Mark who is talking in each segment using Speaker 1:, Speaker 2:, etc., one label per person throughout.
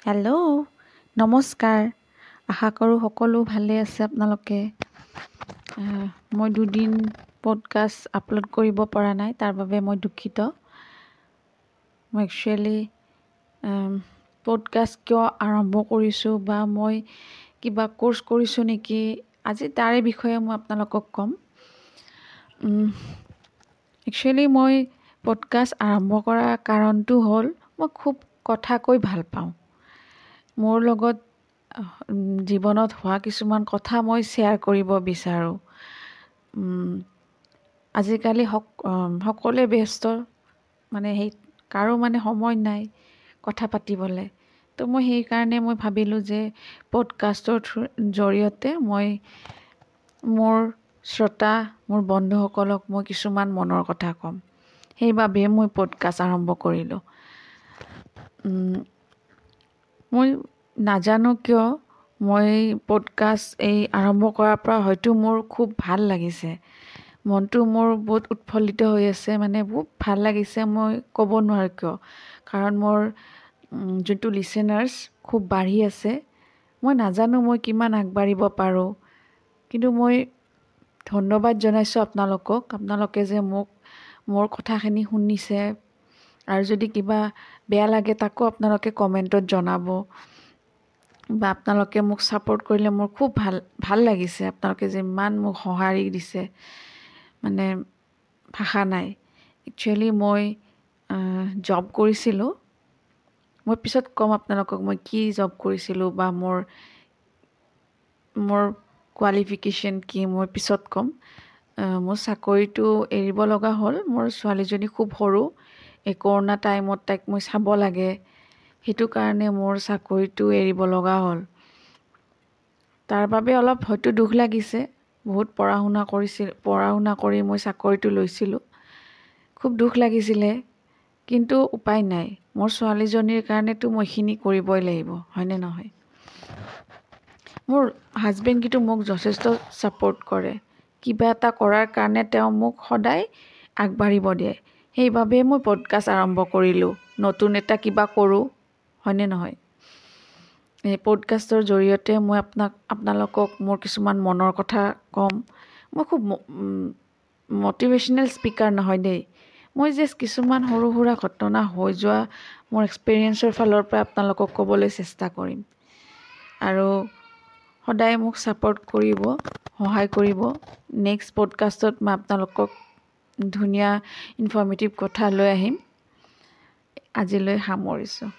Speaker 1: Hello নমস্কাৰ। আশা কৰোঁ সকলো ভালে আছে আপোনালোকে। মই দুদিন পডকাষ্ট আপলোড কৰিব পৰা নাই তাৰ বাবে মই দুখিত। মই একচুৱেলি পডকাষ্ট কিয় আৰম্ভ কৰিছোঁ বা মই কিবা ক'ৰ্চ কৰিছোঁ নেকি আজি তাৰে বিষয়ে মই আপোনালোকক ক'ম। একচুৱেলি মই পডকাষ্ট আৰম্ভ কৰাৰ কাৰণটো হ'ল মই খুব কথা কৈ ভাল পাওঁ। মোৰ লগত জীৱনত হোৱা কিছুমান কথা মই শ্বেয়াৰ কৰিব বিচাৰোঁ। আজিকালি সক সকলোৱে ব্যস্ত মানে সেই কাৰো মানে সময় নাই কথা পাতিবলৈ। তো মই সেইকাৰণে মই ভাবিলোঁ যে পডকাষ্টৰ থ্ৰু জৰিয়তে মই মোৰ শ্ৰোতা মোৰ বন্ধুসকলক মই কিছুমান মনৰ কথা ক'ম। সেইবাবে মই পডকাষ্ট আৰম্ভ কৰিলোঁ। মই নাজানো কিয় মই পডকাষ্ট এই আৰম্ভ কৰাৰ পৰা হয়তো মোৰ খুব ভাল লাগিছে। মনটো মোৰ বহুত উৎফুল্লিত হৈ আছে মানে বহুত ভাল লাগিছে মই ক'ব নোৱাৰোঁ কিয়। কাৰণ মোৰ যোনটো লিচেনাৰ্ছ খুব বাঢ়ি আছে। মই নাজানো মই কিমান আগবাঢ়িব পাৰোঁ। কিন্তু মই ধন্যবাদ জনাইছোঁ আপোনালোকক। আপোনালোকে যে মোক মোৰ কথাখিনি শুনিছে আৰু যদি কিবা বেয়া লাগে তাকো আপোনালোকে কমেণ্টত জনাব। বা আপোনালোকে মোক ছাপোৰ্ট কৰিলে মোৰ খুব ভাল ভাল লাগিছে। আপোনালোকে যে ইমান মোক সঁহাৰি দিছে মানে ভাষা নাই। একচুৱেলি মই জব কৰিছিলোঁ। মই পিছত ক'ম আপোনালোকক মই কি জব কৰিছিলোঁ বা মোৰ মোৰ কোৱালিফিকেশ্যন কি মই পিছত ক'ম। মোৰ চাকৰিটো এৰিব লগা হ'ল। মোৰ ছোৱালীজনী খুব সৰু। এই কৰোণা টাইমত তাইক মই চাব লাগে। সেইটো কাৰণে মোৰ চাকৰিটো এৰিব লগা হ'ল। তাৰ বাবে অলপ হয়তো দুখ লাগিছে। বহুত পঢ়া শুনা কৰিছিল পঢ়া শুনা কৰি মই চাকৰিটো লৈছিলোঁ। খুব দুখ লাগিছিলে কিন্তু উপায় নাই। মোৰ ছোৱালীজনীৰ কাৰণেতো মই এইখিনি কৰিবই লাগিব হয়নে নহয়? মোৰ হাজবেণ্ড কিন্তু মোক যথেষ্ট ছাপোৰ্ট কৰে। কিবা এটা কৰাৰ কাৰণে তেওঁ মোক সদায় আগবাঢ়িব দিয়ে। সেইবাবে মই পডকাষ্ট আৰম্ভ কৰিলোঁ। নতুন এটা কিবা কৰোঁ হয়নে নহয়? এই পডকাষ্টৰ জৰিয়তে মই আপোনাক আপোনালোকক মোৰ কিছুমান মনৰ কথা ক'ম। মই খুব মটিভেশ্যনেল স্পীকাৰ নহয় দেই। মই জাষ্ট কিছুমান সৰু সুৰা ঘটনা হৈ যোৱা মোৰ এক্সপিৰিয়েঞ্চৰ ফালৰ পৰা আপোনালোকক ক'বলৈ চেষ্টা কৰিম। আৰু সদায় মোক ছাপোৰ্ট কৰিব সহায় কৰিব। নেক্সট পডকাষ্টত মই আপোনালোকক ধুনীয়া ইনফৰ্মেটিভ কথা লৈ আহিম আজিলৈ সামৰিছোঁ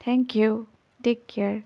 Speaker 1: Thank you. Take care.